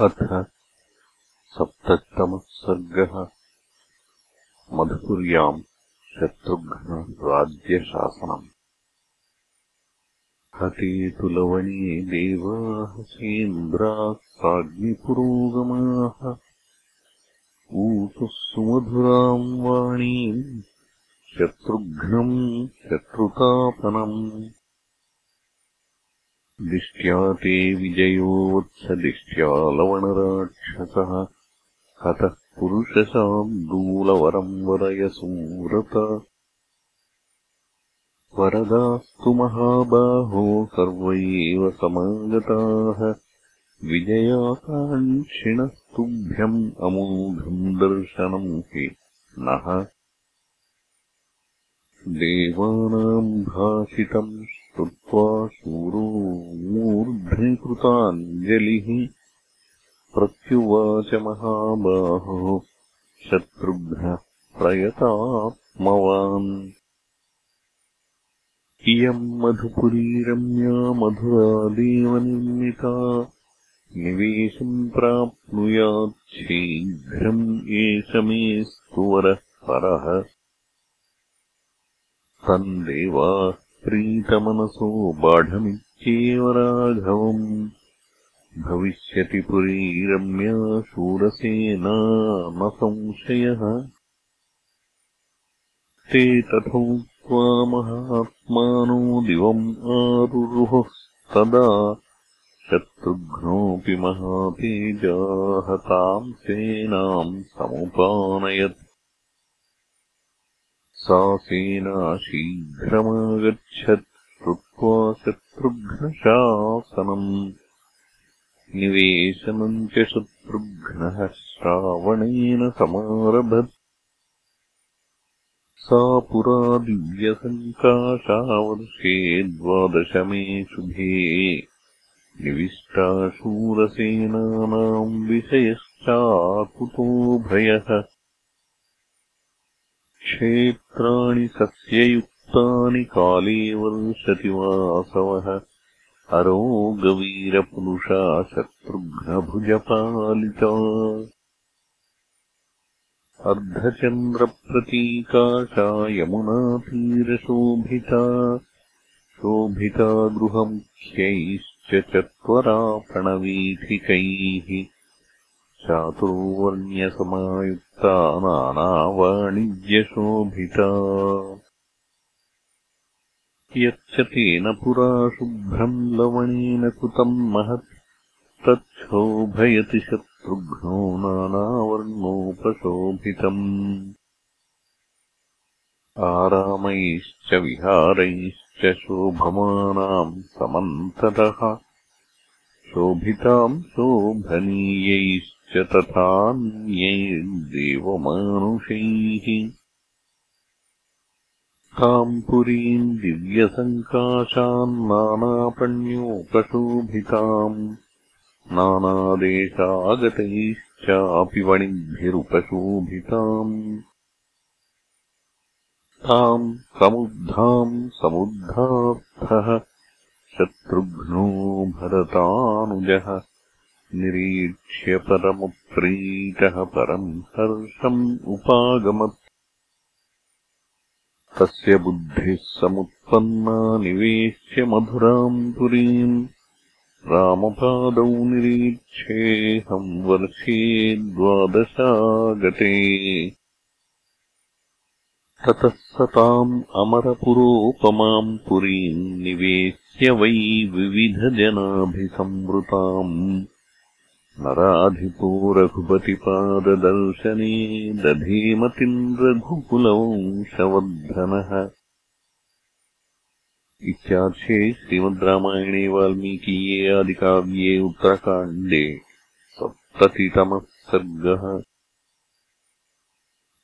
अथ सप्तमः सर्गः। मधुपुर्याम् शत्रुघ्नराज्यशासनम्। हते तु लवणे देवाः सेन्द्राः साग्निपुरोगमाः। ऊतुः सुमधुराम् वाणीम् शत्रुघ्नम् शत्रुतापनम् दिष्ट्या ते विजयो हतः पुरुषशाब्दूलवरम् वरयसूरत वरदास्तु महाबाहो सर्व एव समागताः। विजयाकाङ्क्षिणस्तुभ्यम् अमोघम् दर्शनम् हि नः। देवानाम् भाषितम् श्रुत्वा शूरो मूर्ध्निकृताञ्जलिः प्रत्युवाच महाबाहो शत्रुघ्नः प्रयतात्मवान्। इयम् मधुपुरीरम्या मधुरादेवनिर्मिता निवेशम् प्राप्नुयाच्छीघ्रम् एष मे स्तुवरः परः। तम् देवाः प्रीतमनसो बाढमित्येव राघवम्। भविष्यति पुरीरम्या शूरसेना न संशयः। ते तथौक्त्वा महात्मानो दिवम् आरुरुहस्तदा। शत्रुघ्नोऽपि महातेजाः ताम् सेनाम् समुपानयत् सा सेना शीघ्रमागच्छत् श्रुत्वा शत्रुघ्नशासनम्। निवेशनम् च शत्रुघ्नः श्रावणेन समारभत्। सा पुरा दिव्यसङ्काशावर्षे द्वादशमे शुभे। निविष्टाशूरसेनानाम् विषयश्चाकुतो भयः क्षेत्राणि सस्ययुक्तानि काले वर्षति वासवः अरोगवीरपुरुषा शत्रुघ्नभुजपालिता। अर्धचन्द्रप्रतीकाशा यमुनातीरशोभिता। शोभिता गृहमुख्यैश्च चत्वरापणवीथिकैः चातुर्वर्ण्यसमायुक्ता नानावाणिज्यशोभिता यच्च तेन पुरा शुभ्रम् लवणेन कृतम् महत् तच्छोभयति शत्रुघ्नो नानावर्णोपशोभितम्। आरामैश्च विहारैश्च शोभमानाम् समन्ततः शोभिताम् शोभनीयैश्च तथान्यैर्देवमानुषैः ताम् पुरीम् दिव्यसङ्काशान्नानापण्योपशोभिताम् नानादेशागतैश्चापि वणिभिरुपशोभिताम् ताम् समुद्धाम् समुद्धार्थः शत्रुघ्नो भरतानुजः निरीक्ष्य परमुत्प्रीतः परम् हर्षम् उपागमत्। तस्य बुद्धिः समुत्पन्ना निवेश्य मधुराम् पुरीम् रामपादौ निरीक्षेऽहम् वर्षे द्वादशागते। ततः स ताम् अमरपुरोपमाम् पुरीम् निवेश्य वै विविधजनाभिसंवृताम् नराधिपो रघुपतिपाददर्शने दधेमतिम् रघुकुलवंशवर्धनः इत्यार्षे श्रीमद् रामायणे वाल्मीकीये आदिकाव्ये उत्तरकाण्डे सप्ततितमः सर्गः